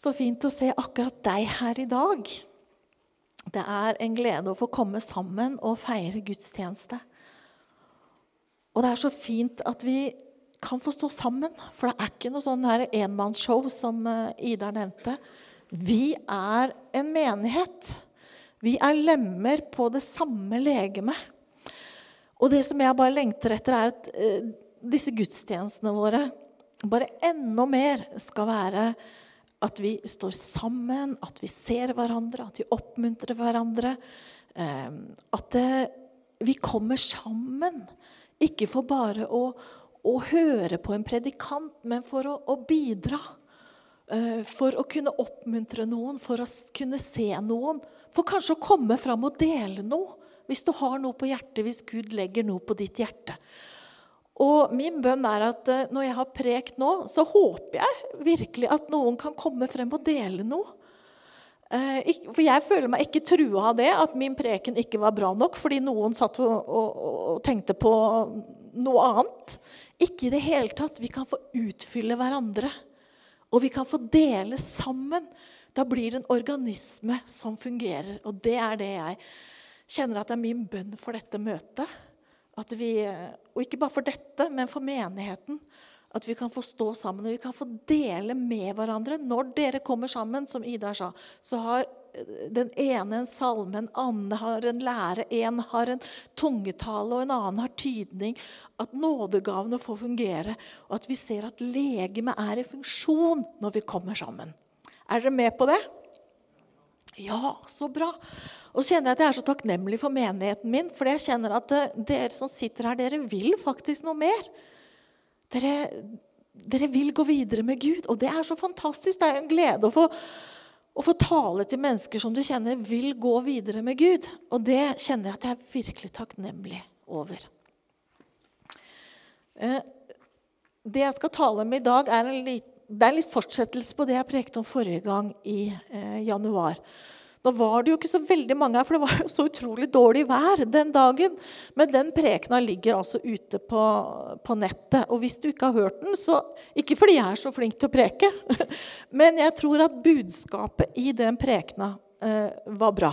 Så fint å se akkurat deg her i dag. Det er en glede å få komme sammen og feire gudstjeneste. Og det er så fint at vi kan få stå sammen, for det er ikke noe sånn enmannsshow som eh, Ida nevnte. Vi er en menighet. Vi er lemmer på det samme legemet. Og det som jeg bare lengter etter, er at eh, disse gudstjenestene våre bare enda mer skal være at vi står sammen, at vi ser hverandre, at vi oppmuntrer hverandre. Eh, at vi kommer sammen. Ikke for bare å, å høre på en predikant, men for å, å bidra. Eh, for å kunne oppmuntre noen, for å kunne se noen. For kanskje å komme fram og dele noe. Hvis du har noe på hjertet, hvis Gud legger noe på ditt hjerte. Og min bønn er at eh, når jeg har prekt nå, så håper jeg virkelig at noen kan komme frem og dele noe. Eh, for jeg føler meg ikke trua av det, at min preken ikke var bra nok fordi noen satt og, og, og tenkte på noe annet. Ikke i det hele tatt. Vi kan få utfylle hverandre. Og vi kan få dele sammen. Da blir det en organisme som fungerer. Og det er det jeg kjenner at det er min bønn for dette møtet. At vi, og ikke bare for dette, men for menigheten. At vi kan få stå sammen og vi kan få dele med hverandre. Når dere kommer sammen, som Ida sa, så har den ene en salme, en annen har en lære, en har en tungetale, og en annen har tydning. At nådegavene får fungere, og at vi ser at legemet er i funksjon når vi kommer sammen. Er dere med på det? Ja, så bra. Og så kjenner jeg at jeg er så takknemlig for menigheten min. For jeg kjenner at eh, dere som sitter her, dere vil faktisk noe mer. Dere, dere vil gå videre med Gud, og det er så fantastisk. Det er en glede å få, å få tale til mennesker som du kjenner vil gå videre med Gud. Og det kjenner jeg at jeg er virkelig takknemlig over. Eh, det jeg skal tale om i dag, er en litt, er litt fortsettelse på det jeg prekte om forrige gang i eh, januar. Da var det jo ikke så veldig mange her, for det var jo så utrolig dårlig vær den dagen. Men den prekena ligger altså ute på, på, nettet. Og hvis du ikke har hørt den, så Ikke fordi jeg er så flink til å preke, men jeg tror at budskapet i den prekena eh, var bra.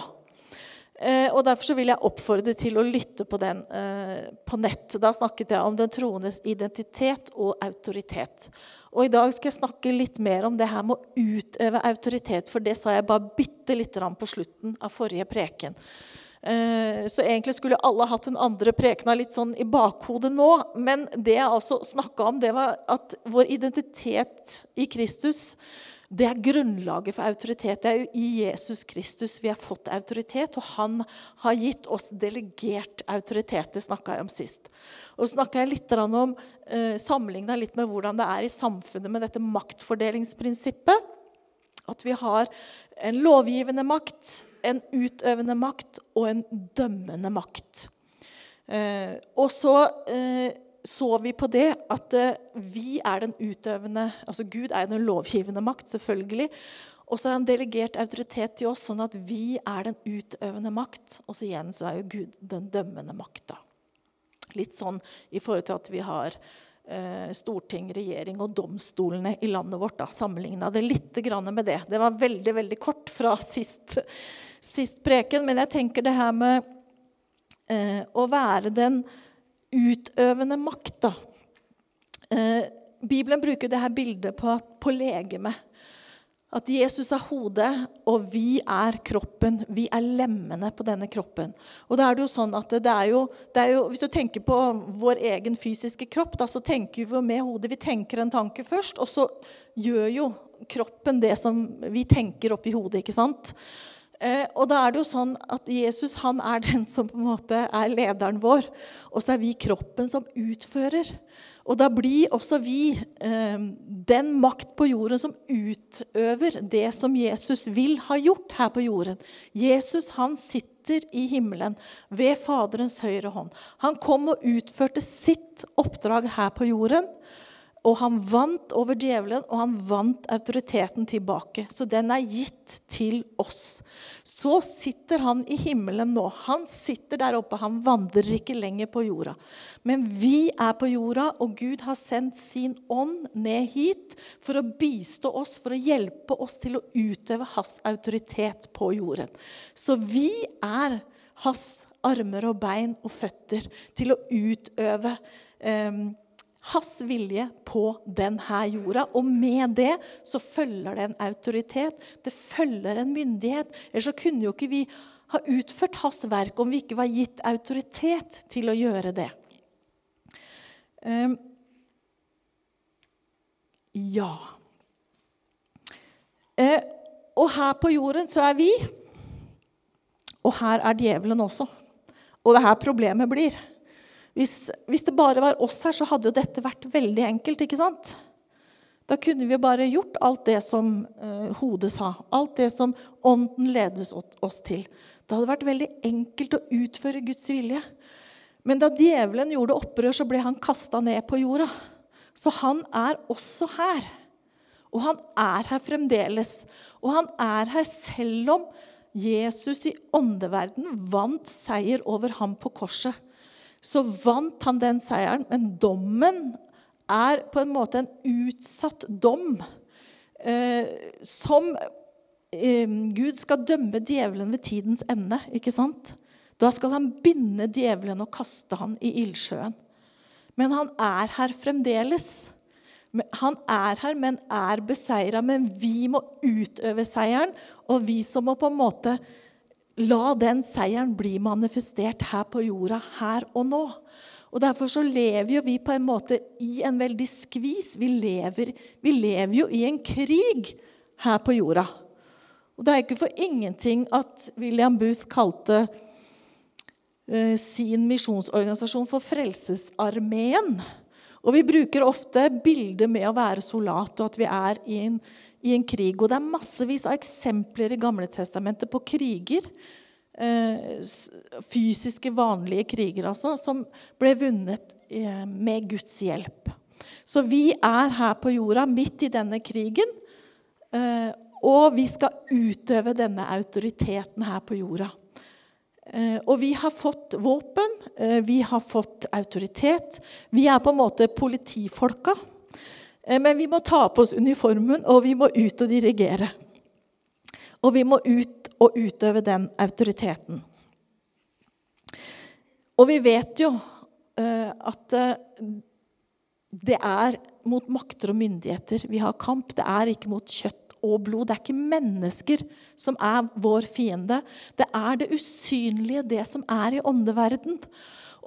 Eh, og Derfor vil jeg oppfordre til å lytte på den eh, på nett. Da snakket jeg om den troendes identitet og autoritet. Og I dag skal jeg snakke litt mer om det her med å utøve autoritet. For det sa jeg bare bitte litt på slutten av forrige preken. Eh, så egentlig skulle alle hatt den andre prekena litt sånn i bakhodet nå. Men det jeg altså snakka om, det var at vår identitet i Kristus det er grunnlaget for autoritet. Det er jo i Jesus Kristus vi har fått autoritet, og han har gitt oss delegert autoritet. Det snakka jeg om sist. Og snakka jeg litt om, eh, sammenligna litt med hvordan det er i samfunnet med dette maktfordelingsprinsippet. At vi har en lovgivende makt, en utøvende makt og en dømmende makt. Eh, og så eh, så vi på det at eh, vi er den utøvende altså Gud er den lovgivende makt, selvfølgelig. Og så har han delegert autoritet til oss, sånn at vi er den utøvende makt. Og så igjen så er jo Gud den dømmende makta. Litt sånn i forhold til at vi har eh, storting, regjering og domstolene i landet vårt. Sammenligna det litt med det. Det var veldig veldig kort fra sist, sist preken. Men jeg tenker det her med eh, å være den utøvende makt. da. Eh, Bibelen bruker dette bildet på, på legeme. At Jesus er hodet, og vi er kroppen. Vi er lemmene på denne kroppen. Og da er det jo sånn at det er jo, det er jo Hvis du tenker på vår egen fysiske kropp, da, så tenker vi med hodet. Vi tenker en tanke først, og så gjør jo kroppen det som vi tenker oppi hodet. ikke sant? Eh, og da er det jo sånn at Jesus han er den som på en måte er lederen vår. Og så er vi kroppen som utfører. Og da blir også vi eh, den makt på jorden som utøver det som Jesus vil ha gjort her på jorden. Jesus han sitter i himmelen ved Faderens høyre hånd. Han kom og utførte sitt oppdrag her på jorden. Og han vant over djevelen, og han vant autoriteten tilbake. Så den er gitt til oss. Så sitter han i himmelen nå. Han sitter der oppe. Han vandrer ikke lenger på jorda. Men vi er på jorda, og Gud har sendt sin ånd ned hit for å bistå oss, for å hjelpe oss til å utøve hans autoritet på jorden. Så vi er hans armer og bein og føtter til å utøve eh, hans vilje på denne jorda. Og med det så følger det en autoritet. Det følger en myndighet. Ellers så kunne jo ikke vi ha utført hans verk om vi ikke var gitt autoritet til å gjøre det. Um, ja. Uh, og her på jorden så er vi. Og her er djevelen også. Og det er her problemet blir. Hvis, hvis, det bare var oss her, så hadde jo dette vært veldig enkelt. ikke sant? Da kunne vi bare gjort alt det som eh, hodet sa. Alt det som ånden ledes oss til. Det hadde vært veldig enkelt å utføre Guds vilje. Men da djevelen gjorde opprør, så ble han kasta ned på jorda. Så han er også her. Og han er her fremdeles. Og han er her selv om Jesus i åndeverden vant seier over ham på korset så vant han den seieren. Men dommen er på en måte en utsatt dom. Eh, som eh, Gud skal dømme djevelen ved tidens ende. ikke sant? Da skal han binde djevelen og kaste ham i ildsjøen. Men han er her fremdeles. Han er her, men er beseira. Men vi må utøve seieren, og vi som må på en måte La den seieren bli manifestert her på jorda, her og nå. Og Derfor så lever jo vi på en måte i en veldig skvis. Vi lever, vi lever jo i en krig her på jorda. Og Det er ikke for ingenting at William Booth kalte uh, sin misjonsorganisasjon for Frelsesarmeen. Og Vi bruker ofte bildet med å være soldat, og at vi er i en krig i en krig. Og det er massevis av eksempler i Gamle Testamentet på kriger. Eh, fysiske, vanlige kriger, altså, som ble vunnet eh, med Guds hjelp. Så vi er her på jorda midt i denne krigen. Eh, og vi skal utøve denne autoriteten her på jorda. Og vi har fått våpen, vi har fått autoritet. Vi er på en måte politifolka. Eh, men vi må ta på oss uniformen, og vi må ut og dirigere. Og vi må ut og utøve den autoriteten. Og vi vet jo uh, at uh, det er mot makter og myndigheter vi har kamp. Det er ikke mot kjøtt og blod. Det er ikke mennesker som er vår fiende. Det er det usynlige, det som er i åndeverden.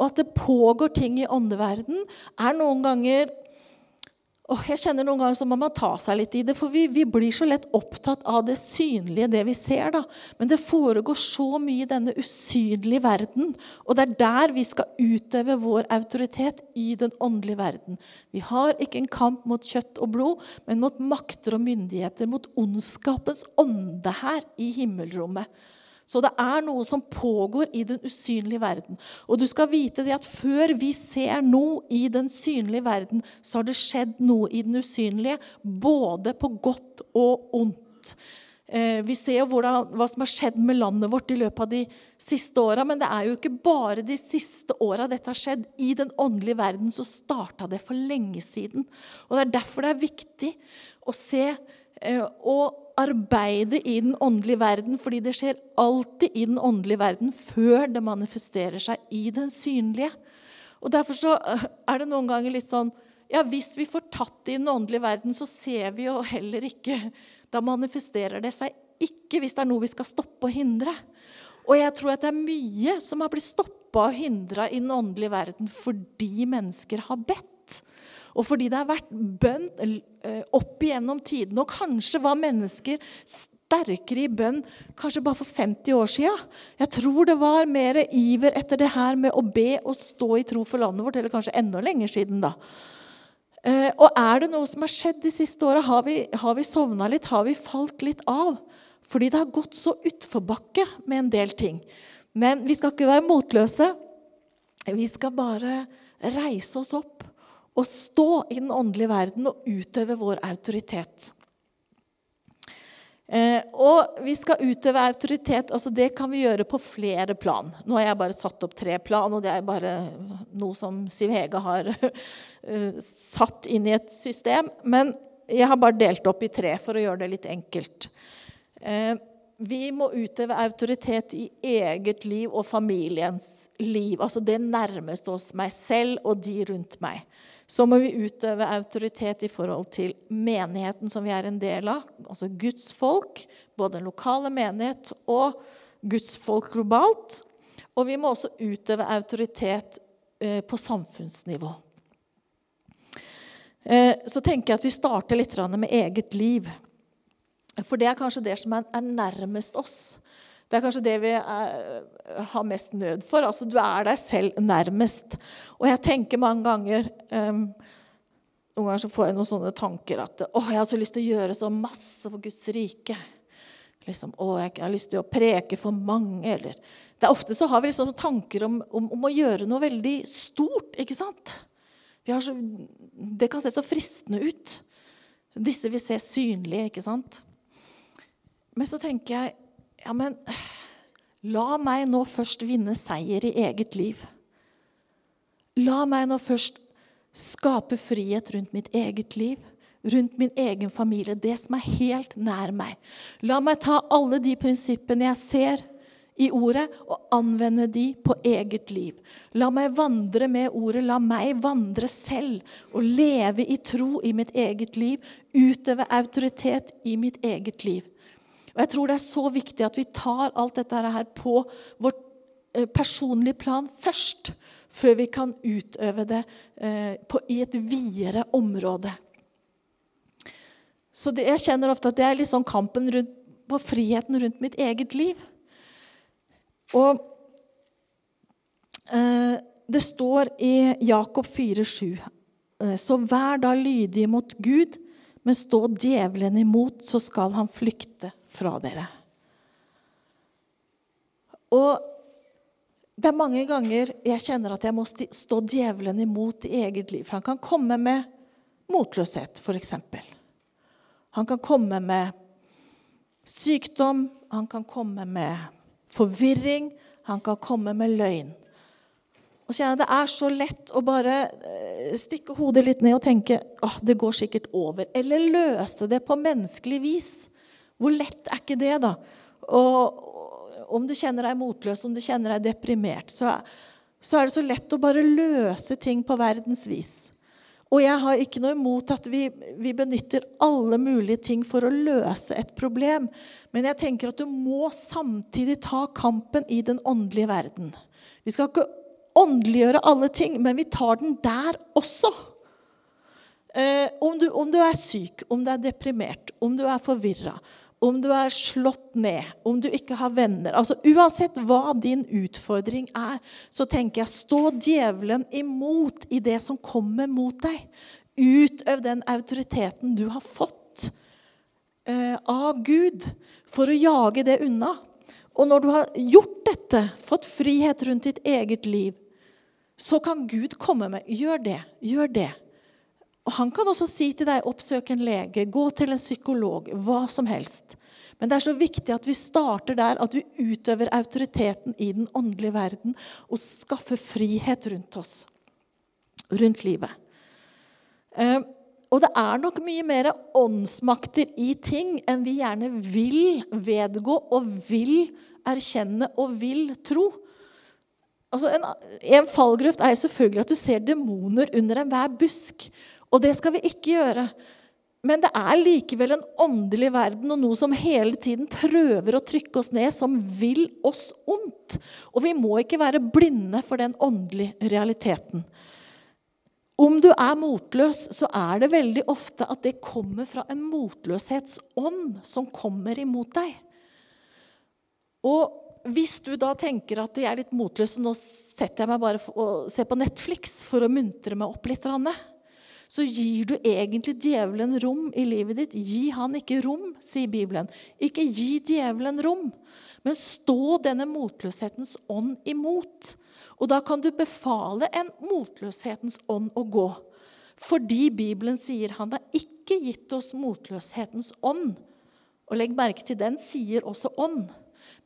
Og at det pågår ting i åndeverden, er noen ganger Oh, jeg kjenner noen ganger så må man ta seg litt i det, for vi, vi, blir så lett opptatt av det synlige, det vi ser. da. Men det foregår så mye i denne usynlige verden. Og det er der vi skal utøve vår autoritet i den åndelige verden. Vi har ikke en kamp mot kjøtt og blod, men mot makter og myndigheter. Mot ondskapens ånde her i himmelrommet. Så det er noe som pågår i den usynlige verden. Og du skal vite det at før vi ser noe i den synlige verden, så har det skjedd noe i den usynlige, både på godt og ondt. Eh, vi ser jo hvordan, hva som har skjedd med landet vårt i løpet av de siste åra. Men det er jo ikke bare de siste åra dette har skjedd. I den åndelige verden så starta det for lenge siden. Og Det er derfor det er viktig å se eh, og arbeide i den åndelige verden, fordi det skjer alltid i den åndelige verden før det manifesterer seg i den synlige. Og Derfor så øh, er det noen ganger litt sånn ja, Hvis vi får tatt det i den åndelige verden, så ser vi jo heller ikke Da manifesterer det seg ikke hvis det er noe vi skal stoppe og hindre. Og jeg tror at det er mye som har blitt stoppa og hindra i den åndelige verden fordi mennesker har bedt. Og fordi det har vært bønn eh, opp igjennom tidene, og kanskje var mennesker sterkere i bønn kanskje bare for 50 år siden. Jeg tror det var mer iver etter det her med å be og stå i tro for landet vårt, eller kanskje enda lenger siden. da. Eh, og er det noe som har skjedd de siste åra? Har vi, har vi sovna litt? Har vi falt litt av? Fordi det har gått så utforbakke med en del ting. Men vi skal ikke være motløse. Vi skal bare reise oss opp Å stå i den åndelige verden og utøve vår autoritet. Eh, og vi skal utøve autoritet. altså Det kan vi gjøre på flere plan. Nå har jeg bare satt opp tre plan, og det er bare noe som Siv Hege har uh, satt inn i et system. Men jeg har bare delt opp i tre for å gjøre det litt enkelt. Eh, vi må utøve autoritet i eget liv og familiens liv. Altså det nærmeste oss meg selv og de rundt meg. Så må vi utøve autoritet i forhold til menigheten som vi er en del av. Altså Guds folk, både den lokale menighet og Guds folk globalt. Og vi må også utøve autoritet eh, på samfunnsnivå. Eh, så tenker jeg at vi starter litt med eget liv. For det er kanskje det som er, nærmest oss. Det er kanskje det vi er, har mest nød for. Altså, du er deg selv nærmest. Og jeg tenker mange ganger um, Noen ganger så får jeg noen sånne tanker at å, jeg har så lyst til å gjøre så masse for Guds rike. Liksom, å, jeg har lyst til å preke for mange. Eller det er Ofte så har vi liksom tanker om, om, om, å gjøre noe veldig stort. ikke sant? Så, det kan se så fristende ut. Disse vil se synlige, ikke sant? Men så tenker jeg ja, men la meg nå først vinne seier i eget liv. La meg nå først skape frihet rundt mitt eget liv, rundt min egen familie, det som er helt nær meg. La meg ta alle de prinsippene jeg ser i ordet, og anvende de på eget liv. La meg vandre med ordet, la meg vandre selv og leve i tro i mitt eget liv, utøve autoritet i mitt eget liv. Og jeg tror det er så viktig at vi tar alt dette her på vårt eh, personlige plan først. Før vi kan utøve det eh, på, i et videre område. Så det, jeg kjenner ofte at det er sånn kampen rundt, på friheten rundt mitt eget liv. Og eh, det står i Jakob 4,7.: eh, Så vær da lydig mot Gud, men stå djevelen imot, så skal han flykte fra dere. Og det er mange ganger jeg kjenner at jeg må stå djevelen imot i eget liv. For han kan komme med motløshet, f.eks. Han kan komme med sykdom, han kan komme med forvirring, han kan komme med løgn. Og kjenner Det er så lett å bare eh, stikke hodet litt ned og tenke at det går sikkert over. Eller løse det på menneskelig vis. Hvor lett er ikke det, da? Og om du kjenner deg motløs, om du kjenner deg deprimert, så, så er det så lett å bare løse ting på verdens vis. Og jeg har ikke noe imot at vi, vi, benytter alle mulige ting for å løse et problem. Men jeg tenker at du må samtidig ta kampen i den åndelige verden. Vi skal ikke åndeliggjøre alle ting, men vi tar den der også. Eh, om, du, om, du, er syk, om du er deprimert, om du er forvirra, om du er slått ned, om du ikke har venner altså Uansett hva din utfordring er, så tenker jeg stå djevelen imot i det som kommer mot deg. Utøv den autoriteten du har fått eh, av Gud, for å jage det unna. Og når du har gjort dette, fått frihet rundt ditt eget liv, så kan Gud komme med Gjør det, gjør det. Og Han kan også si til deg oppsøk en lege, gå til en psykolog, hva som helst. Men det er så viktig at vi starter der, at vi utøver autoriteten i den åndelige verden og skaffer frihet rundt oss, rundt livet. Eh, og det er nok mye mer åndsmakter i ting enn vi gjerne vil vedgå og vil erkjenne og vil tro. Altså en, en fallgrøft er selvfølgelig at du ser demoner under enhver busk. Og det skal vi ikke gjøre. Men det er likevel en åndelig verden og noe som hele tiden prøver å trykke oss ned, som vil oss ondt. Og vi må ikke være blinde for den åndelige realiteten. Om du er motløs, så er det veldig ofte at det kommer fra en motløshetsånd som kommer imot deg. Og hvis du da tenker at jeg er litt motløs, nå setter jeg meg bare og ser på Netflix for å muntre meg opp litt så gir du egentlig djevelen rom i livet ditt. Gi han ikke rom, sier Bibelen. Ikke gi djevelen rom, men stå denne motløshetens ånd imot. Og da kan du befale en motløshetens ånd å gå. Fordi Bibelen sier han har ikke gitt oss motløshetens ånd. Og legg merke til den sier også ånd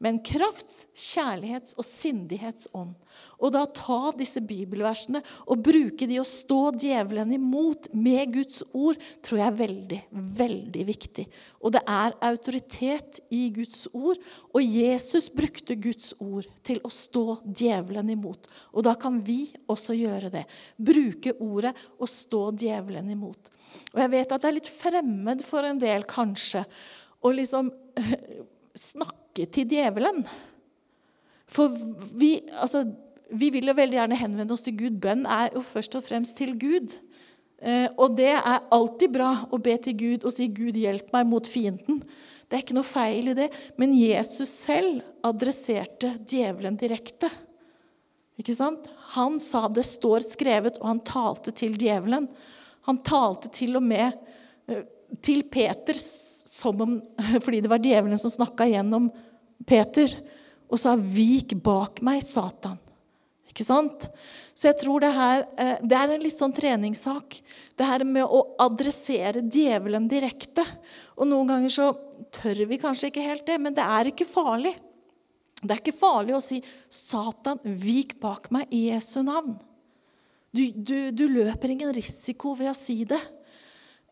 men krafts, kjærlighets og sindighets ånd. Og da ta disse bibelversene og bruke de og stå djevelen imot med Guds ord, tror jeg er veldig, veldig viktig. Og det er autoritet i Guds ord, og Jesus brukte Guds ord til å stå djevelen imot. Og da kan vi også gjøre det. Bruke ordet og stå djevelen imot. Og jeg vet at det er litt fremmed for en del, kanskje, å liksom snakke snakke til djevelen. For vi, altså, vi vil jo veldig gjerne henvende oss til Gud. Bønn er jo først og fremst til Gud. Eh, og det er alltid bra å be til Gud og si 'Gud, hjelp meg mot fienden'. Det er ikke noe feil i det. Men Jesus selv adresserte djevelen direkte. Ikke sant? Han sa 'det står skrevet', og han talte til djevelen. Han talte til og med eh, til Peter som om, fordi det var djevelen som snakka gjennom Peter og sa 'Vik bak meg, Satan'. Ikke sant? Så jeg tror det her eh, det er en litt sånn treningssak. Det her med å adressere djevelen direkte. Og noen ganger så tør vi kanskje ikke helt det, men det er ikke farlig. Det er ikke farlig å si 'Satan, vik bak meg i Jesu navn'. Du, du, du løper ingen risiko ved å si det.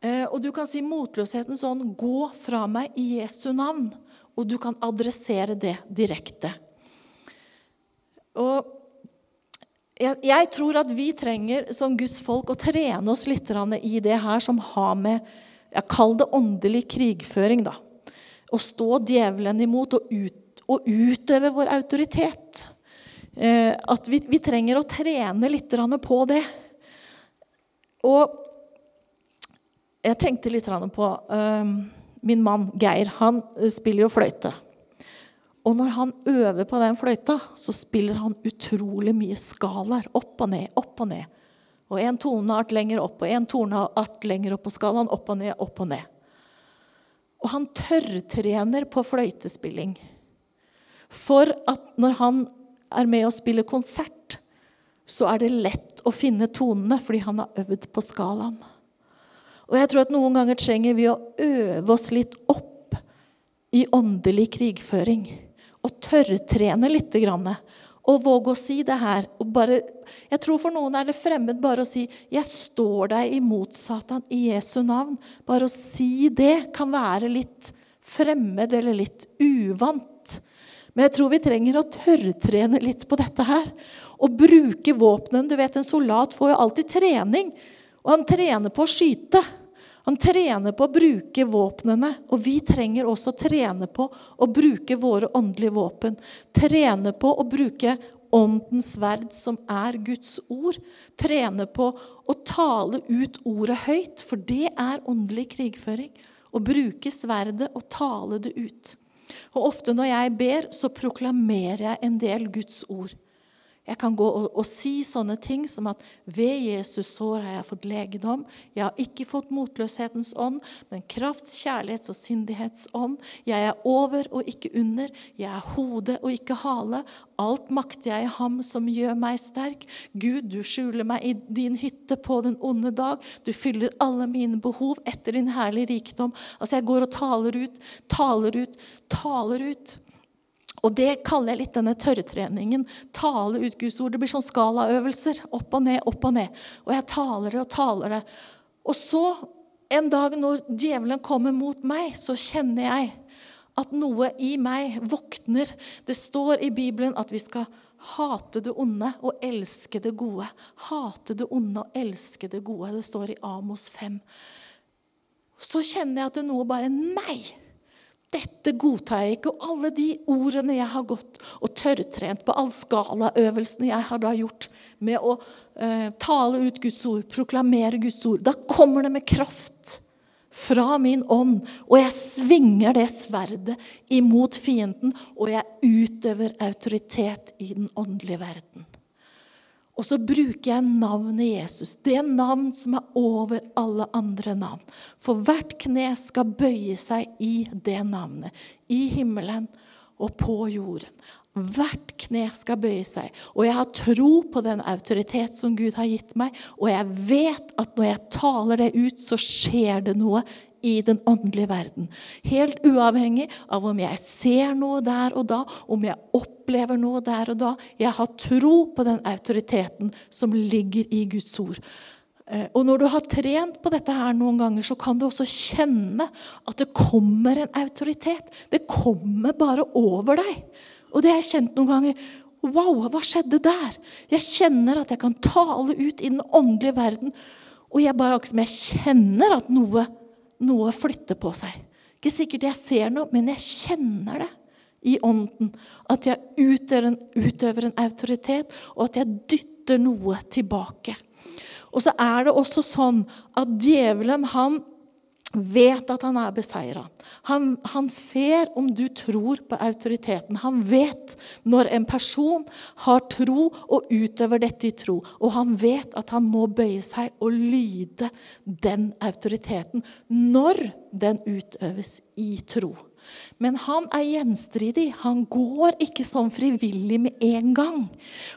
Eh, og du kan si motløsheten sånn 'Gå fra meg i Jesu navn' og du kan adressere det direkte. Og jeg, jeg, tror at vi trenger som Guds folk å trene oss litt i det her som har med jeg Kall det åndelig krigføring. da. Å stå djevelen imot og, ut, og utøve vår autoritet. Eh, at vi, vi, trenger å trene litt på det. Og jeg tenkte litt på min mann Geir, han eh, spiller jo fløyte. Og når han øver på den fløyta, så spiller han utrolig mye skalaer. Opp og ned, opp og ned. Og en toneart lenger opp og en toneart lenger opp på skalaen. Opp og ned, opp og ned. Og han tørrtrener på fløytespilling. For at når han er med og spiller konsert, så er det lett å finne tonene fordi han har øvd på skalaen. Og jeg tror at noen ganger trenger vi å øve oss litt opp i åndelig krigføring. Og tørrtrene litt. Og våge å si det her. Bare, jeg tror For noen er det fremmed bare å si 'Jeg står deg imot Satan i Jesu navn'. Bare å si det kan være litt fremmed eller litt uvant. Men jeg tror vi trenger å tørrtrene litt på dette her. Og bruke våpnene. Du vet, En soldat får jo alltid trening. Og han trener på å skyte. Han trener på å bruke våpnene, og vi trenger også å trene på å bruke våre åndelige våpen. Trene på å bruke åndens sverd, som er Guds ord. Trene på å tale ut ordet høyt, for det er åndelig krigføring. Å bruke sverdet og tale det ut. Og Ofte når jeg ber, så proklamerer jeg en del Guds ord. Jeg kan gå og, og, si sånne ting som at ved Jesus sår har jeg fått legedom. Jeg har ikke fått motløshetens ånd, men krafts, kjærlighets og sindighets ånd. Jeg er over og ikke under. Jeg er hode og ikke hale. Alt makter jeg i ham som gjør meg sterk. Gud, du skjuler meg i din hytte på den onde dag. Du fyller alle mine behov etter din herlige rikdom. Altså, jeg går og taler ut, taler ut, taler ut. Og det kaller jeg litt denne tørrtreningen. Tale ut Guds ord. Det blir sånn skalaøvelser. Opp og ned, opp og ned. Og jeg taler det og taler det. Og så, en dag når djevelen kommer mot meg, så kjenner jeg at noe i meg våkner. Det står i Bibelen at vi skal hate det onde og elske det gode. Hate det onde og elske det gode. Det står i Amos 5. Så kjenner jeg at det er noe bare Nei! Dette godtar jeg ikke. Og alle de ordene jeg har gått og tørrtrent på, alle skalaøvelsene jeg har da gjort med å eh, tale ut Guds ord, proklamere Guds ord, da kommer det med kraft fra min ånd. Og jeg svinger det sverdet imot fienden, og jeg utøver autoritet i den åndelige verden. Og så bruker jeg navnet Jesus, det navn som er over alle andre navn. For hvert kne skal bøye seg i det navnet. I himmelen og på jorden. Hvert kne skal bøye seg. Og jeg har tro på den autoritet som Gud har gitt meg. Og jeg vet at når jeg taler det ut, så skjer det noe i den åndelige verden. Helt uavhengig av om jeg ser noe der og da, om jeg opplever noe der og da. Jeg har tro på den autoriteten som ligger i Guds ord. Eh, og når du har trent på dette her noen ganger, så kan du også kjenne at det kommer en autoritet. Det kommer bare over deg. Og det har jeg kjent noen ganger. Wow, hva skjedde der? Jeg kjenner at jeg kan tale ut i den åndelige verden. Og jeg bare akkurat som jeg kjenner at noe, noe flytter på seg. Ikke sikkert jeg ser noe, men jeg kjenner det i ånden. At jeg utøver en, utøver en autoritet, og at jeg dytter noe tilbake. Og så er det også sånn at djevelen han vet at han er beseira. Han, han, ser om du tror på autoriteten. Han vet når en person har tro og utøver dette i tro. Og han vet at han må bøye seg og lyde den autoriteten når den utøves i tro. Men han er gjenstridig. Han går ikke sånn frivillig med en gang.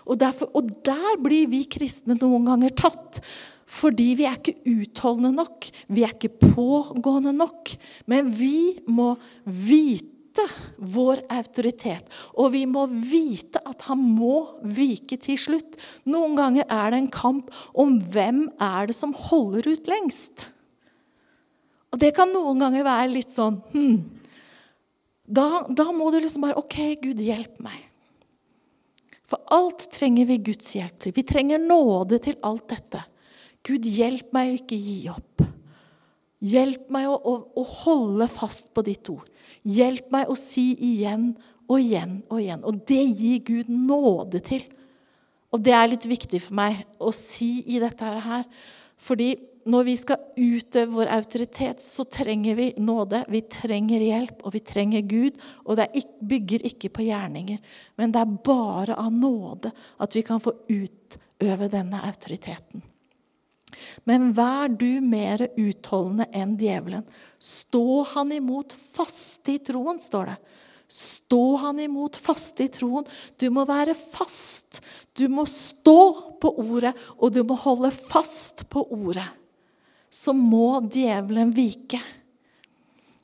Og, derfor, og der blir vi kristne noen ganger tatt. Fordi vi er ikke utholdende nok, vi er ikke pågående nok. Men vi må vite vår autoritet, og vi må vite at han må vike til slutt. Noen ganger er det en kamp om hvem er det som holder ut lengst. Og det kan noen ganger være litt sånn hmm. da, da må du liksom bare OK, Gud, hjelp meg. For alt trenger vi Guds hjelp til. Vi trenger nåde til alt dette. Gud, hjelp meg å ikke gi opp. Hjelp meg å, å, å, holde fast på ditt ord. Hjelp meg å si igjen og igjen og igjen. Og det gir Gud nåde til. Og det er litt viktig for meg å si i dette her. Fordi når vi skal utøve vår autoritet, så trenger vi nåde. Vi trenger hjelp, og vi trenger Gud. Og det bygger ikke på gjerninger, men det er bare av nåde at vi kan få utøve denne autoriteten. Men vær du mer utholdende enn djevelen. Stå han imot faste i troen, står det. Stå han imot faste i troen. Du må være fast. Du må stå på ordet, og du må holde fast på ordet. Så må djevelen vike.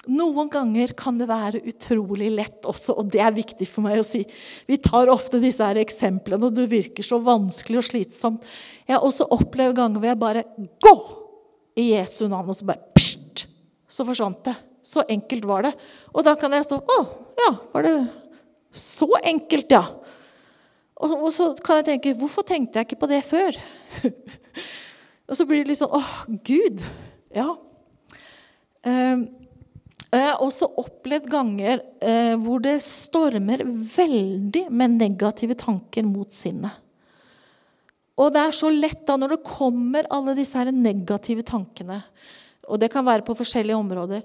Noen ganger kan det være utrolig lett også, og det er viktig for meg å si. Vi tar ofte disse her eksemplene, og det virker så vanskelig og slitsomt. Jeg har også opplevd ganger hvor jeg bare Gå! I Jesu navn. Og så bare pst, Så forsvant det. Så enkelt var det. Og da kan jeg stå Å, ja, var det så enkelt, ja? Og, og så kan jeg tenke Hvorfor tenkte jeg ikke på det før? og så blir det litt sånn Å, Gud. Ja. Um, har også opplevd ganger eh, hvor det stormer veldig med negative tanker mot sinnet. Og det er så lett da når det kommer alle disse her negative tankene, og det kan være på forskjellige områder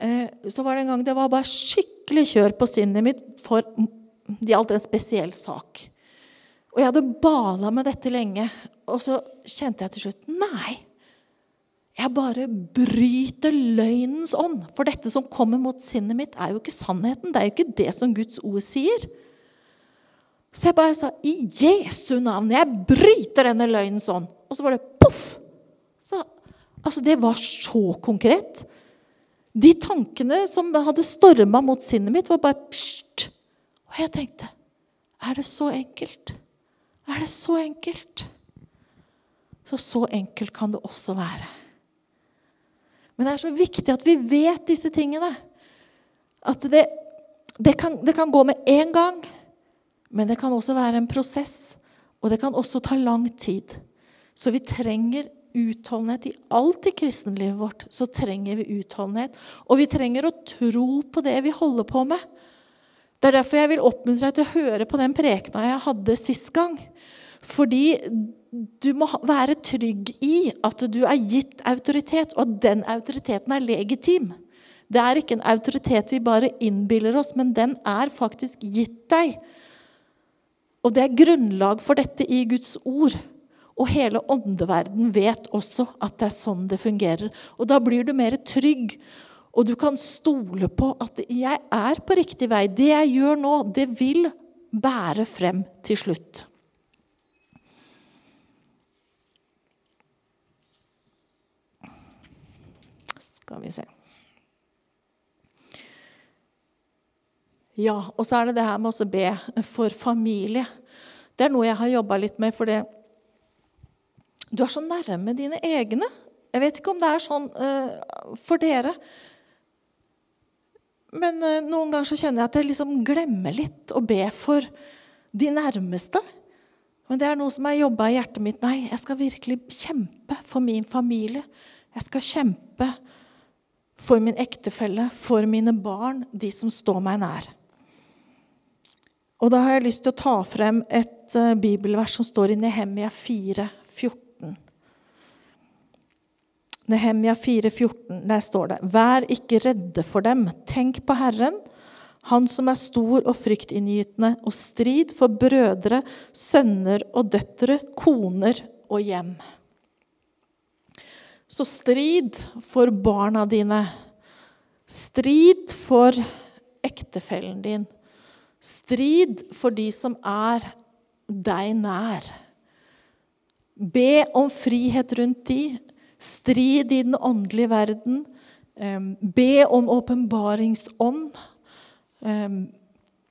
eh, Så var det en gang det var bare skikkelig kjør på sinnet mitt for det gjaldt en spesiell sak. Og jeg hadde bala med dette lenge, og så kjente jeg til slutt Nei, jeg bare bryter løgnens ånd. For dette som kommer mot sinnet mitt, er jo ikke sannheten. Det er jo ikke det som Guds ord sier. Så jeg bare sa i Jesu navn, jeg bryter denne løgnens ånd. Og så var det poff! Så, altså, det var så konkret. De tankene som hadde storma mot sinnet mitt, var bare pst. Og jeg tenkte Er det så enkelt? Er det så enkelt? Så så enkelt kan det også være. Men det er så viktig at vi vet disse tingene. At det, det, kan, det kan gå med én gang, men det kan også være en prosess. Og det kan også ta lang tid. Så vi trenger utholdenhet i alt i kristenlivet vårt. Så trenger vi utholdenhet. Og vi trenger å tro på det vi holder på med. Det er derfor jeg vil oppmuntre deg til å høre på den prekena jeg hadde sist gang. Fordi du må være trygg i at du er gitt autoritet, og at den autoriteten er legitim. Det er ikke en autoritet vi bare innbiller oss, men den er faktisk gitt deg. Og det er grunnlag for dette i Guds ord. Og hele åndeverden vet også at det er sånn det fungerer. Og da blir du mer trygg, og du kan stole på at 'jeg er på riktig vei'. Det jeg gjør nå, det vil bære frem til slutt. Skal vi se Ja, og så er det det her med å be for familie. Det er noe jeg har jobba litt med, for du er så nærme dine egne. Jeg vet ikke om det er sånn uh, for dere. Men uh, noen ganger så kjenner jeg at jeg liksom glemmer litt å be for de nærmeste. Men det er noe som har jobba i hjertet mitt. Nei, jeg skal virkelig kjempe for min familie. Jeg skal kjempe for min ektefelle, for mine barn, de som står meg nær. Og da har jeg lyst til å ta frem et uh, bibelvers som står i Nehemia 4, 14. Nehemia 4, 14, der står det.: Vær ikke redde for dem. Tenk på Herren, Han som er stor og fryktinngytende, og strid for brødre, sønner og døtre, koner og hjem. Så strid for barna dine. Strid for ektefellen din. Strid for de som er deg nær. Be om frihet rundt de. Strid i den åndelige verden. Be om åpenbaringsånd.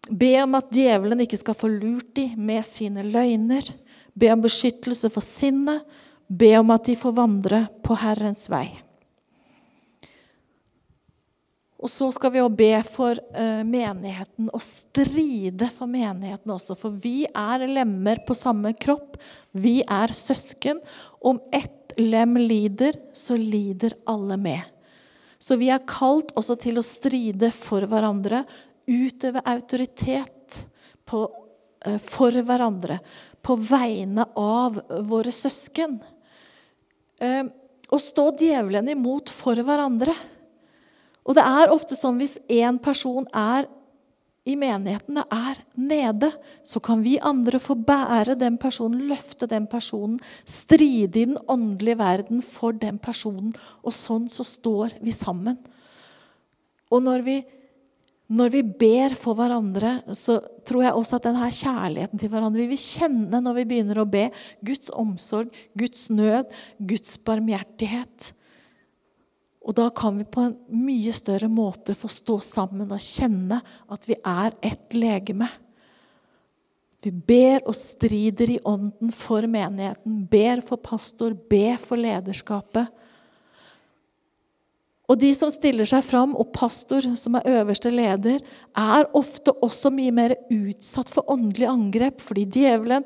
Be om at djevelen ikke skal få lurt de med sine løgner. Be om beskyttelse for sinnet. Be om at de får vandre på Herrens vei. Og så skal vi òg be for uh, menigheten og stride for menigheten også. For vi er lemmer på samme kropp. Vi er søsken. Om ett lem lider, så lider alle med. Så vi er kalt også til å stride for hverandre, utøve autoritet på, uh, for hverandre. På vegne av våre søsken. Uh, å stå djevelen imot for hverandre. Og det er ofte sånn hvis én person er i menighetene er nede, så kan vi andre få bære den personen, løfte den personen, stride i den åndelige verden for den personen. Og sånn så står vi sammen. Og når vi, når vi ber for hverandre, så tror jeg også at denne kjærligheten til hverandre vi vil kjenne når vi begynner å be. Guds omsorg, Guds nød, Guds barmhjertighet. Og da kan vi på en mye større måte få stå sammen og kjenne at vi er ett legeme. Vi ber og strider i ånden for menigheten, ber for pastor, ber for lederskapet. Og de som stiller seg fram, og pastor, som er øverste leder, er ofte også mye mer utsatt for åndelig angrep, fordi djevelen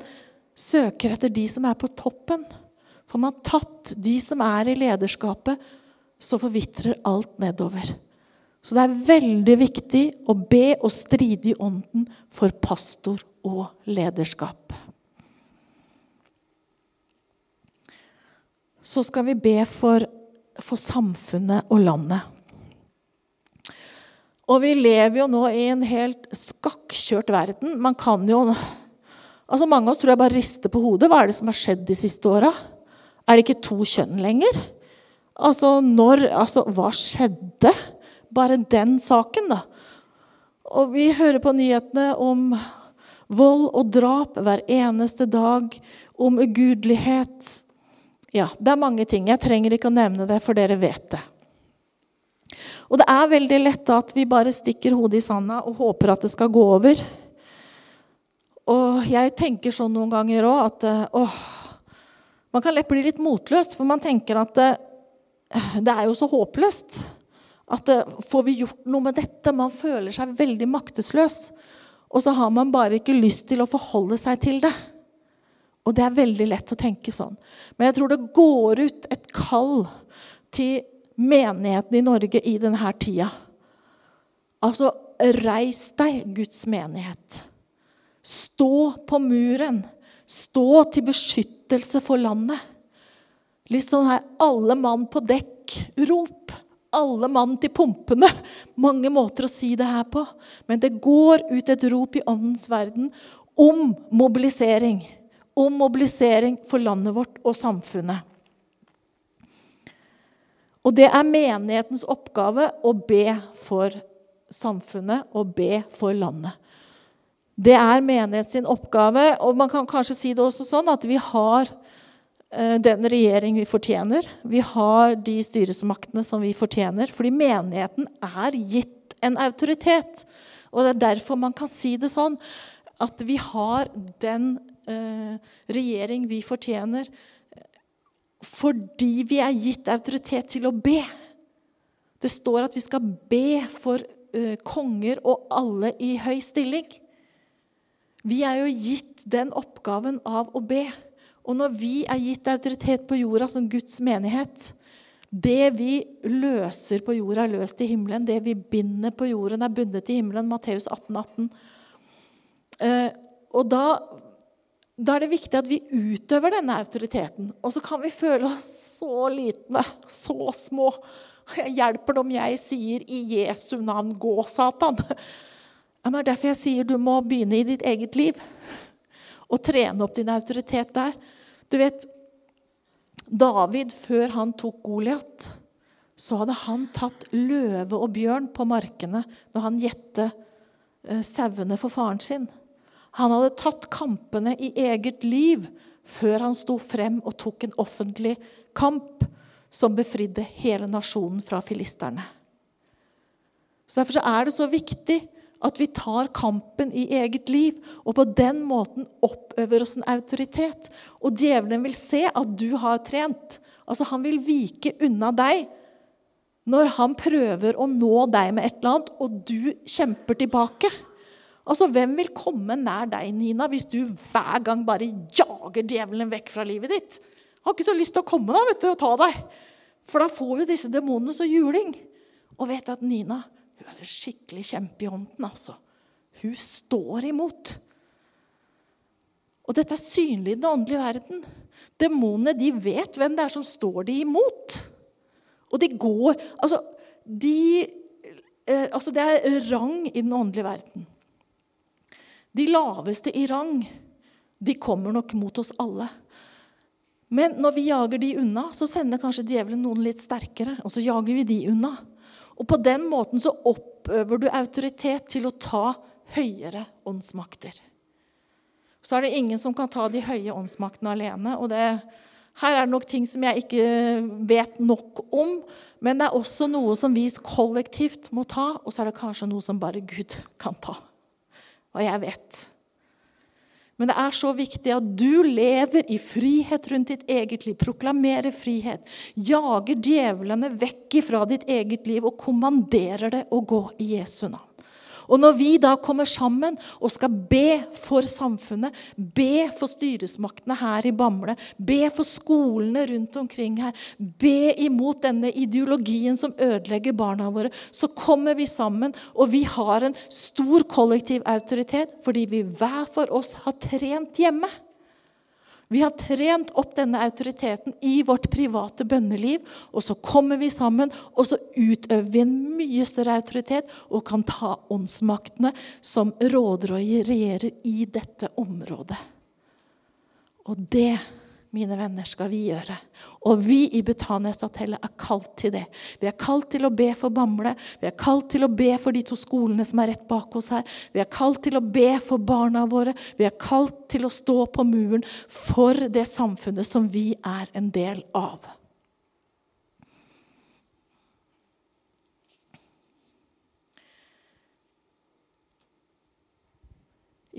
søker etter de som er på toppen. For man tatt de som er i lederskapet, så forvitrer alt nedover. Så det er veldig viktig å be og stride i ånden for pastor og lederskap. Så skal vi be for, for samfunnet og landet. Og vi lever jo nå i en helt skakkjørt verden. Man kan jo altså Mange av oss tror jeg bare rister på hodet. Hva er det som har skjedd de siste åra? Er det ikke to kjønn lenger? Altså, når Altså, hva skjedde? Bare den saken, da. Og vi hører på nyhetene om vold og drap hver eneste dag. Om ugudelighet. Ja, det er mange ting. Jeg trenger ikke å nevne det, for dere vet det. Og det er veldig lett at vi bare stikker hodet i sanda og håper at det skal gå over. Og jeg tenker sånn noen ganger òg at åh, Man kan lett bli litt motløst, for man tenker at det er jo så håpløst. At eh, Får vi gjort noe med dette? Man føler seg veldig maktesløs. Og så har man bare ikke lyst til å forholde seg til det. Og det er veldig lett å tenke sånn. Men jeg tror det går ut et kall til menigheten i Norge i denne tida. Altså, reis deg, Guds menighet. Stå på muren. Stå til beskyttelse for landet. Litt sånn her 'alle mann på dekk'-rop. Alle mann til pumpene. Mange måter å si det her på. Men det går ut et rop i åndens verden om mobilisering. Om mobilisering for landet vårt og samfunnet. Og det er menighetens oppgave å be for samfunnet og be for landet. Det er menighets oppgave. Og man kan kanskje si det også sånn at vi har eh, den regjering vi fortjener. Vi har de styresmaktene som vi fortjener. Fordi menigheten er gitt en autoritet. Og det er derfor man kan si det sånn at vi har den regjering vi fortjener fordi vi er gitt autoritet til å be. Det står at vi skal be for uh, konger og alle i høy stilling. Vi er jo gitt den oppgaven av å be. Og når vi er gitt autoritet på jorda som Guds menighet Det vi løser på jorda, er løst i himmelen. Det vi binder på jorden, er bundet i himmelen. Matteus 18, 18. Uh, og da da er det viktig at vi utøver denne autoriteten. Og så kan vi føle oss så litne, så små. Jeg hjelper det om jeg sier 'i Jesu navn, gå, Satan'. Det er derfor jeg sier du må begynne i ditt eget liv. Og trene opp din autoritet der. Du vet, David, før han tok Goliat, så hadde han tatt løve og bjørn på markene når han gjette eh, sauene for faren sin. Han hadde tatt kampene i eget liv før han sto frem og tok en offentlig kamp som befridde hele nasjonen fra filisterne. Så Derfor er det så viktig at vi tar kampen i eget liv og på den måten oppøver oss en autoritet. Og djevelen vil se at du har trent. Altså Han vil vike unna deg når han prøver å nå deg med et eller annet, og du kjemper tilbake. Altså, Hvem vil komme nær deg, Nina, hvis du hver gang bare jager djevelen vekk fra livet ditt? Jeg har ikke så lyst til å komme da, vet du, og ta deg. For da får vi disse demonene så juling. Og vet at Nina hun er en skikkelig kjempe i ånden. altså. Hun står imot. Og dette er synlig i den åndelige verden. Demonene de vet hvem det er som står de imot. Og de går Altså, de, eh, altså det er rang i den åndelige verden. De laveste i rang, de kommer nok mot oss alle. Men når vi jager de unna, så sender kanskje djevelen noen litt sterkere. Og så jager vi de unna. Og på den måten så oppøver du autoritet til å ta høyere åndsmakter. Så er det ingen som kan ta de høye åndsmaktene alene. og det, Her er det nok ting som jeg ikke vet nok om. Men det er også noe som vi kollektivt må ta, og så er det kanskje noe som bare Gud kan ta. Og jeg vet. Men det er så viktig at du lever i frihet rundt ditt eget liv. Proklamerer frihet. Jager djevlene vekk fra ditt eget liv og kommanderer det å gå i Jesu navn. Og når vi da kommer sammen og skal be for samfunnet, be for styresmaktene her i Bamble, be for skolene rundt omkring her, be imot denne ideologien som ødelegger barna våre, så kommer vi sammen, og vi har en stor kollektiv autoritet fordi vi hver for oss har trent hjemme. Vi har trent opp denne autoriteten i vårt private bønneliv. Og så kommer vi sammen, og så utøver vi en mye større autoritet og kan ta åndsmaktene som råder og regjerer i dette området. Og det mine venner, skal vi gjøre. Og vi i Betanias-hotellet er kalt til det. Vi er kalt til å be for Bamble. Vi er kalt til å be for de to skolene som er rett bak oss her. Vi er kalt til å be for barna våre. Vi er kalt til å stå på muren for det samfunnet som vi er en del av.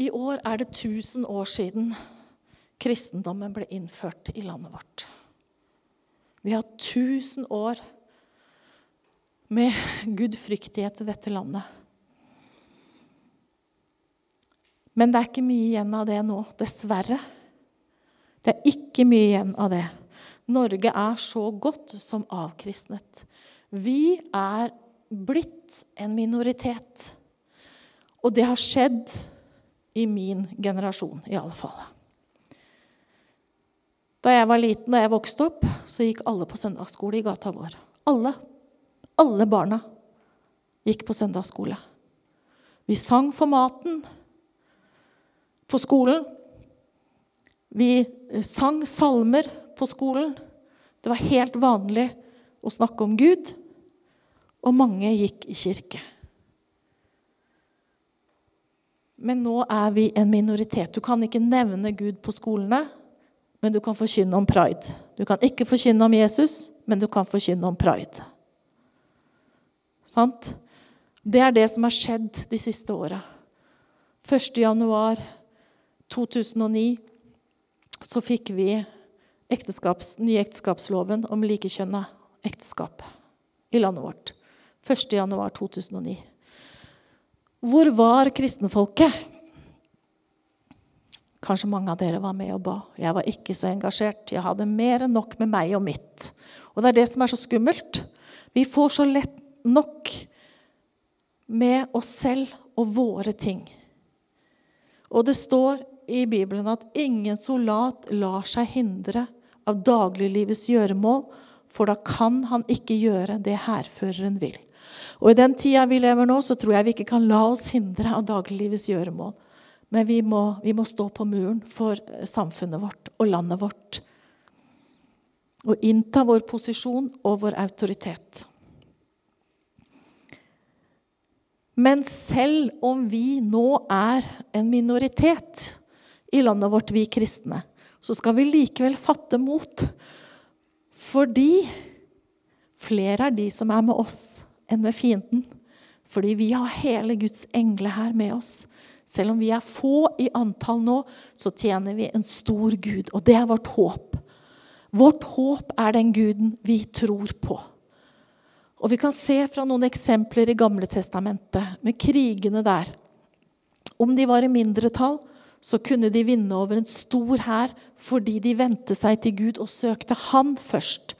I år er det 1000 år siden kristendommen ble innført i landet vårt. Vi har 1000 år med gudfryktighet i dette landet. Men det er ikke mye igjen av det nå, dessverre. Det er ikke mye igjen av det. Norge er så godt som avkristnet. Vi er blitt en minoritet. Og det har skjedd i min generasjon, i alle fall. Da jeg var liten og jeg vokste opp, så gikk alle på søndagsskole i gata vår. Alle. Alle barna gikk på søndagsskole. Vi sang for maten på skolen. Vi eh, sang salmer på skolen. Det var helt vanlig å snakke om Gud, og mange gikk i kirke. Men nå er vi en minoritet. Du kan ikke nevne Gud på skolene, men du kan forkynne om pride. Du kan ikke forkynne om Jesus, men du kan forkynne om pride. Sant? Det er det som har skjedd de siste åra. 1.1.2009 så fikk vi ekteskaps, nye ekteskapsloven om likekjønna ekteskap i landet vårt. 1.1.2009. Hvor var kristenfolket? Kanskje mange av dere var med og ba. Jeg var ikke så engasjert. Jeg hadde mer enn nok med meg og mitt. Og det er det som er så skummelt. Vi får så lett nok med oss selv og våre ting. Og det står i Bibelen at ingen soldat lar seg hindre av dagliglivets gjøremål, for da kan han ikke gjøre det hærføreren vil. Og I den tida vi lever nå, så tror jeg vi ikke kan la oss hindre av dagliglivets gjøremål. Men vi må, vi må stå på muren for eh, samfunnet vårt og landet vårt. Og innta vår posisjon og vår autoritet. Men selv om vi nå er en minoritet i landet vårt, vi kristne, så skal vi likevel fatte mot. Fordi flere er de som er med oss, enn med fienden. Fordi vi har hele Guds engle her med oss. Selv om vi er få i antall nå, så tjener vi en stor Gud. Og det er vårt håp. Vårt håp er den guden vi tror på. Og vi kan se fra noen eksempler i Gamle Testamentet, med krigene der. Om de var i mindretall, så kunne de vinne over en stor hær fordi de vendte seg til Gud og søkte Han først.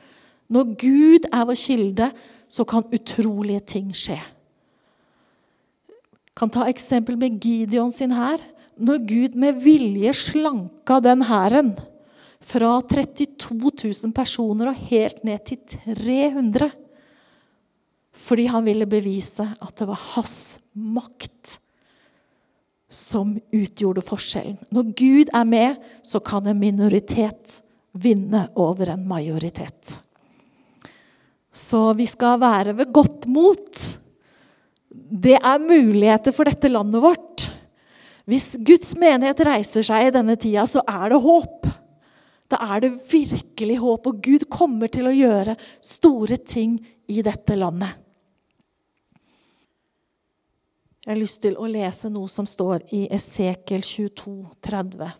Når Gud er vår kilde, så kan utrolige ting skje. Kan ta eksempel med Gideon sin hær. Når Gud med vilje slanka den hæren fra 32 000 personer og helt ned til 300 fordi han ville bevise at det var hans makt som utgjorde forskjellen. Når Gud er med, så kan en minoritet vinne over en majoritet. Så vi skal være ved godt mot. Det er muligheter for dette landet vårt. Hvis Guds menighet reiser seg i denne tida, så er det håp. Da er det virkelig håp, og Gud kommer til å gjøre store ting i dette landet. Jeg har lyst til å lese noe som står i Esekel 22, 30.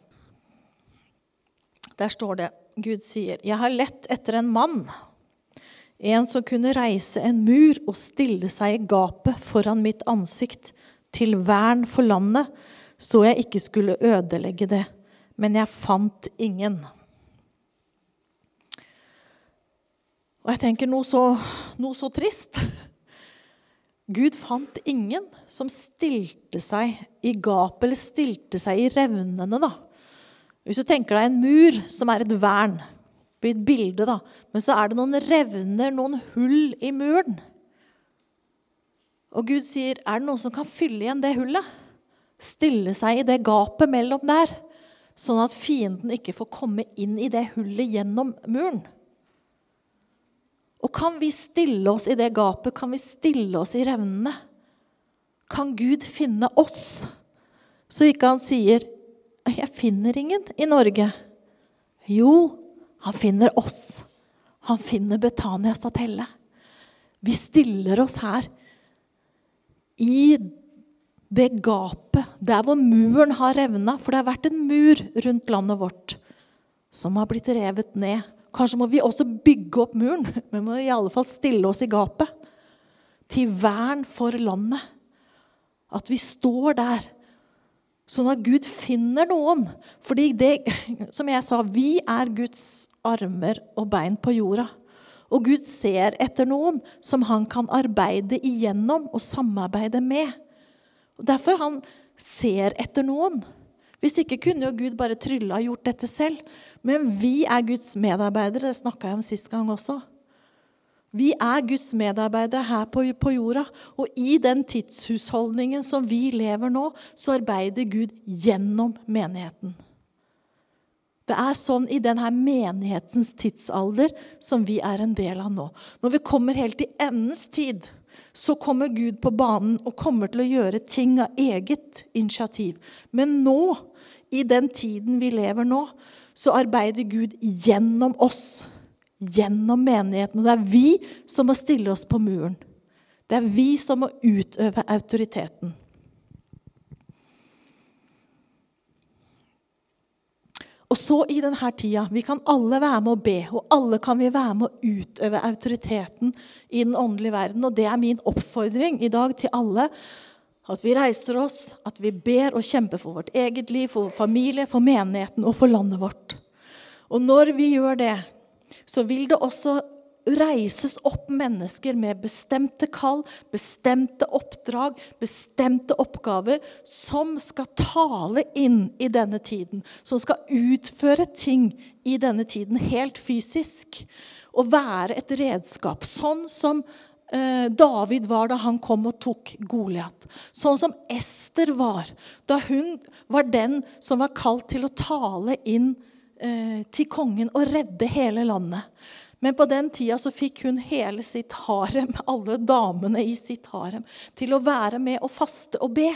Der står det Gud sier, 'Jeg har lett etter en mann', en som kunne reise en mur og stille seg i gapet foran mitt ansikt, til vern for landet, så jeg ikke skulle ødelegge det. Men jeg fant ingen. Og jeg tenker noe så, noe så trist. Gud fant ingen som stilte seg i gapet eller stilte seg i revnene. da. Hvis du tenker deg en mur som er et vern, blir et bilde, da. men så er det noen revner, noen hull i muren. Og Gud sier, 'Er det noen som kan fylle igjen det hullet?' Stille seg i det gapet mellom der, sånn at fienden ikke får komme inn i det hullet gjennom muren. Og kan vi stille oss i det gapet? Kan vi stille oss i revnene? Kan Gud finne oss? Så ikke han sier 'Jeg finner ingen i Norge'. Jo, han finner oss. Han finner Betania Statelle. Vi stiller oss her i det gapet, der hvor muren har revna. For det har vært en mur rundt landet vårt som har blitt revet ned Kanskje må vi også bygge opp muren. Vi må i alle fall stille oss i gapet. Til vern for landet. At vi står der, sånn at Gud finner noen. Fordi det, som jeg sa, vi er Guds armer og bein på jorda. Og Gud ser etter noen som han kan arbeide igjennom og samarbeide med. Og Derfor han ser etter noen. Hvis ikke kunne jo Gud bare trylla og gjort dette selv. Men vi er Guds medarbeidere. Det snakka jeg om sist gang også. Vi er Guds medarbeidere her på, på, jorda. Og i den tidshusholdningen som vi lever nå, så arbeider Gud gjennom menigheten. Det er sånn i denne menighetens tidsalder som vi er en del av nå. Når vi kommer helt til endens tid, så kommer Gud på banen og kommer til å gjøre ting av eget initiativ. Men nå, i den tiden vi lever nå, så arbeider Gud gjennom oss. Gjennom menigheten. Og det er vi som må stille oss på muren. Det er vi som må utøve autoriteten. Og så i denne tida Vi kan alle være med å be, og alle kan vi være med å utøve autoriteten i den åndelige verden. Og det er min oppfordring i dag til alle. At vi reiser oss, at vi ber og kjemper for vårt eget liv, for vår familie, for menigheten og for landet vårt. Og når vi gjør det, så vil det også reises opp mennesker med bestemte kall, bestemte oppdrag, bestemte oppgaver, som skal tale inn i denne tiden. Som skal utføre ting i denne tiden helt fysisk. Og være et redskap. Sånn som eh, David var da han kom og tok Goliat. Sånn som Ester var da hun var den som var kalt til å tale inn eh, til kongen og redde hele landet. Men på den tida så fikk hun hele sitt harem, alle damene i sitt harem, til å være med og faste og be.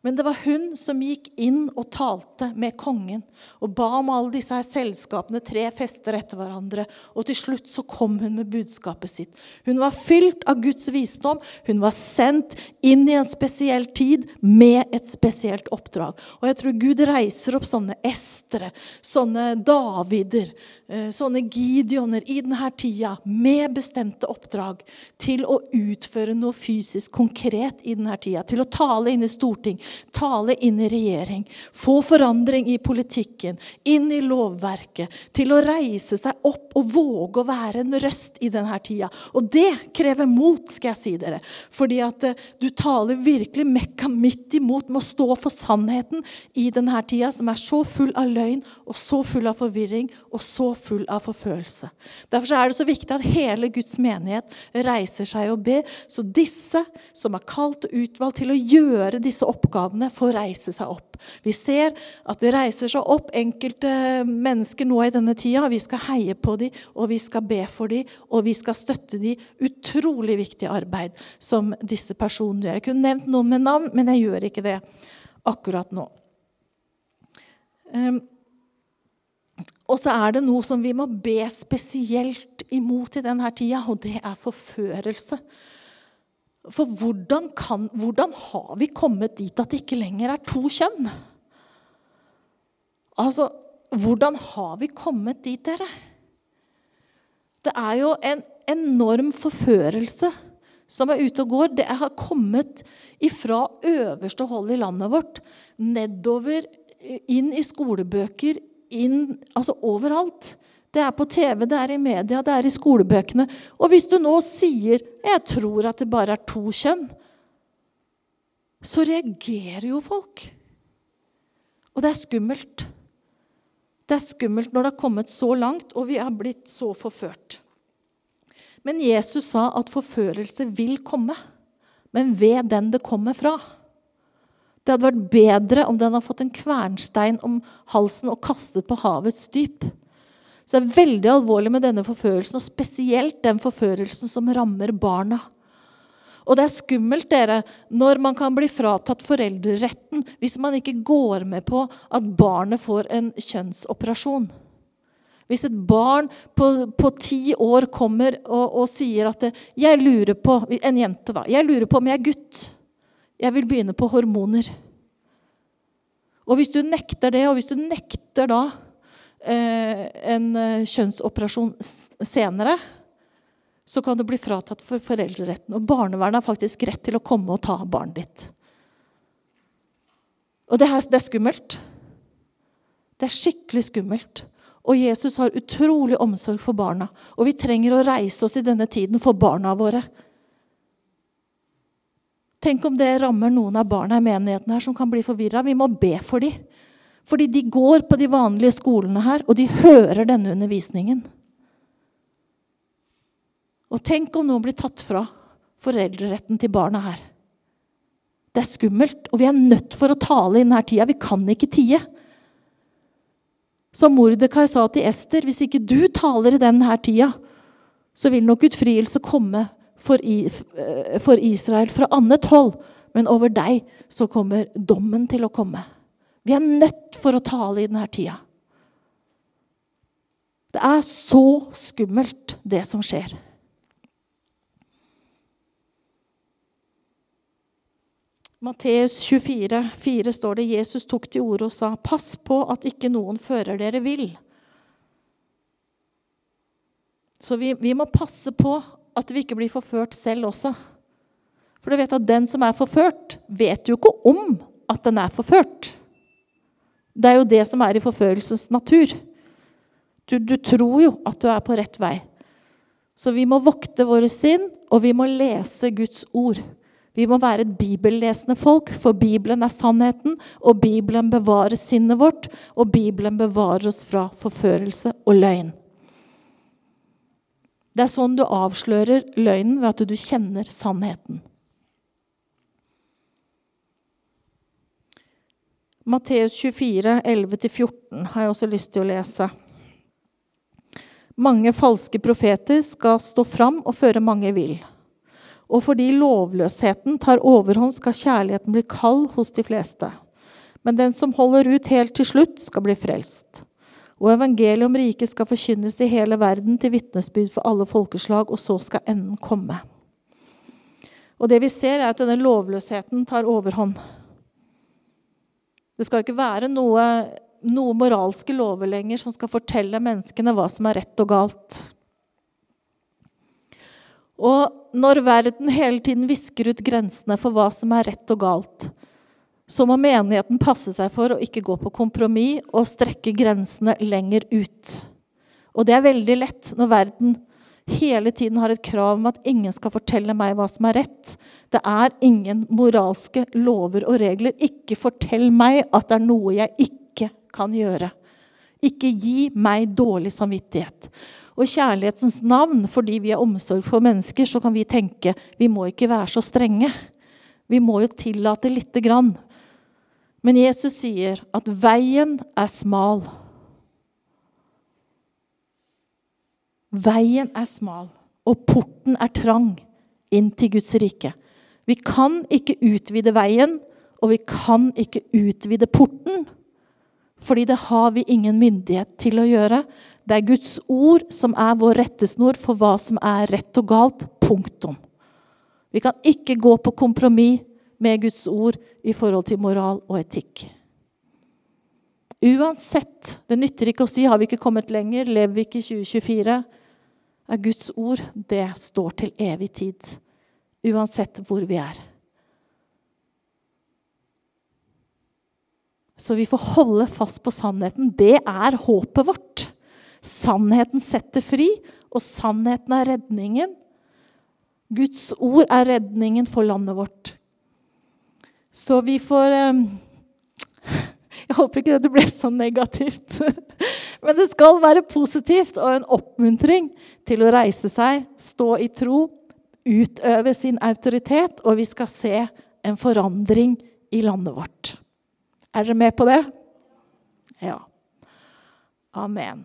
Men det var hun som gikk inn og talte med kongen og ba om alle disse her selskapene, tre fester etter hverandre. Og til slutt så kom hun med budskapet sitt. Hun var fylt av Guds visdom. Hun var sendt inn i en spesiell tid med et spesielt oppdrag. Og jeg tror Gud reiser opp sånne Estere, sånne Davider, eh, sånne Gideoner i denne tida med bestemte oppdrag til å utføre noe fysisk konkret i denne tida. Til å tale inn i storting tale inn i regjering, få forandring i politikken, inn i lovverket, til å reise seg opp og våge å være en røst i denne tida. Og det krever mot, skal jeg si dere. Fordi at eh, du taler virkelig mekka midt imot med å stå for sannheten i denne tida, som er så full av løgn og så full av forvirring og så full av forfølelse. Derfor er det så viktig at hele Guds menighet reiser seg og ber, så disse som er kalt og utvalgt til å gjøre disse oppgavene, oppgavene får reise seg opp. Vi ser at det reiser seg opp enkelte mennesker nå i denne tida. Vi skal heie på dem, og vi skal be for dem, og vi skal støtte dem. Utrolig viktig arbeid som disse personene gjør. Jeg kunne nevnt noen med navn, men jeg gjør ikke det akkurat nå. Um, og så er det noe som vi må be spesielt imot i denne tida, og det er forførelse. For hvordan, kan, hvordan, har vi kommet dit at det ikke lenger er to kjønn? Altså, hvordan har vi kommet dit, dere? Det er jo en enorm forførelse som er ute og går. Det har kommet ifra øverste hold i landet vårt, nedover, inn i skolebøker, inn Altså overalt. Det er på TV, det er i media, det er i skolebøkene. Og hvis du nå sier 'jeg tror at det bare er to kjønn', så reagerer jo folk. Og det er skummelt. Det er skummelt når det har kommet så langt, og vi har blitt så forført. Men Jesus sa at forførelse vil komme, men ved den det kommer fra. Det hadde vært bedre om den hadde fått en kvernstein om halsen og kastet på havets dyp. Så det er veldig alvorlig med denne forførelsen, og spesielt den forførelsen som rammer barna. Og det er skummelt dere, når man kan bli fratatt foreldreretten hvis man ikke går med på at barnet får en kjønnsoperasjon. Hvis et barn på, på ti år kommer og, og, sier at det, 'jeg lurer på, En jente, da. 'Jeg lurer på om jeg er gutt. Jeg vil begynne på hormoner.' Og hvis du nekter det, og hvis du nekter da en eh, kjønnsoperasjon senere, så kan du bli fratatt for foreldreretten. Og barnevernet har faktisk rett til å komme og ta barnet ditt. Og det er skummelt. Det er skikkelig skummelt. Og Jesus har utrolig omsorg for barna. Og vi trenger å reise oss i denne tiden for barna våre. Tenk om det rammer noen av barna i menigheten her som kan bli forvirra. Vi må be for dem. Fordi de går på de vanlige skolene her, og de hører denne undervisningen. Og tenk om noen blir tatt fra foreldreretten til barna her. Det er skummelt, og vi er nødt for å tale i denne tida. Vi kan ikke tie. Som Mordekai sa til Ester, hvis ikke du taler i denne tida, så vil nok utfrielse komme for, Israel fra annet hold, men over deg så kommer dommen til å komme. Vi er nødt for å tale i denne tida. Det er så skummelt, det som skjer. Matteus 24, 4 står det Jesus tok til orde og sa, 'Pass på at ikke noen fører dere vill.' Så vi, vi, må passe på at vi ikke blir forført selv også. For du vet at den som er forført, vet jo ikke om at den er forført. Det er jo det som er i forførelsens natur. Du, du tror jo at du er på rett vei. Så vi må vokte våre sinn, og vi må lese Guds ord. Vi må være et bibellesende folk, for Bibelen er sannheten. Og Bibelen bevarer sinnet vårt, og Bibelen bevarer oss fra forførelse og løgn. Det er sånn du avslører løgnen, ved at du kjenner sannheten. Matteus 24, 11-14 har jeg også lyst til å lese. Mange falske profeter skal stå fram og føre mange vill. Og fordi lovløsheten tar overhånd, skal kjærligheten bli kald hos de fleste. Men den som holder ut helt til slutt, skal bli frelst. Og evangeliet om riket skal forkynnes i hele verden til vitnesbyrd for alle folkeslag, og så skal enden komme. Og det vi ser, er at denne lovløsheten tar overhånd. Det skal ikke være noe, noe moralske lover lenger som skal fortelle menneskene hva som er rett og galt. Og når verden hele tiden visker ut grensene for hva som er rett og galt, så må menigheten passe seg for å ikke gå på kompromiss og strekke grensene lenger ut. Og det er veldig lett når verden hele tiden har et krav om at ingen skal fortelle meg hva som er rett. Det er ingen moralske lover og regler. Ikke fortell meg at det er noe jeg ikke kan gjøre. Ikke gi meg dårlig samvittighet. Og kjærlighetens navn, fordi vi har omsorg for mennesker, så kan vi tenke vi må ikke være så strenge. Vi må jo tillate lite grann. Men Jesus sier at veien er smal. Veien er smal, og porten er trang inn til Guds rike. Vi kan ikke utvide veien, og vi kan ikke utvide porten. Fordi det har vi ingen myndighet til å gjøre. Det er Guds ord som er vår rettesnor for hva som er rett og galt. Punktum. Vi kan ikke gå på kompromiss med Guds ord i forhold til moral og etikk. Uansett, det nytter ikke å si 'har vi ikke kommet lenger', lever vi ikke i 2024, er Guds ord det står til evig tid. Uansett hvor vi er. Så vi får holde fast på sannheten. Det er håpet vårt. Sannheten setter fri, og sannheten er redningen. Guds ord er redningen for landet vårt. Så vi får eh, Jeg håper ikke dette ble så negativt. Men det skal være positivt og en oppmuntring til å reise seg, stå i tro, utøve sin autoritet, og vi skal se en forandring i landet vårt. Er dere med på det? Ja. Amen.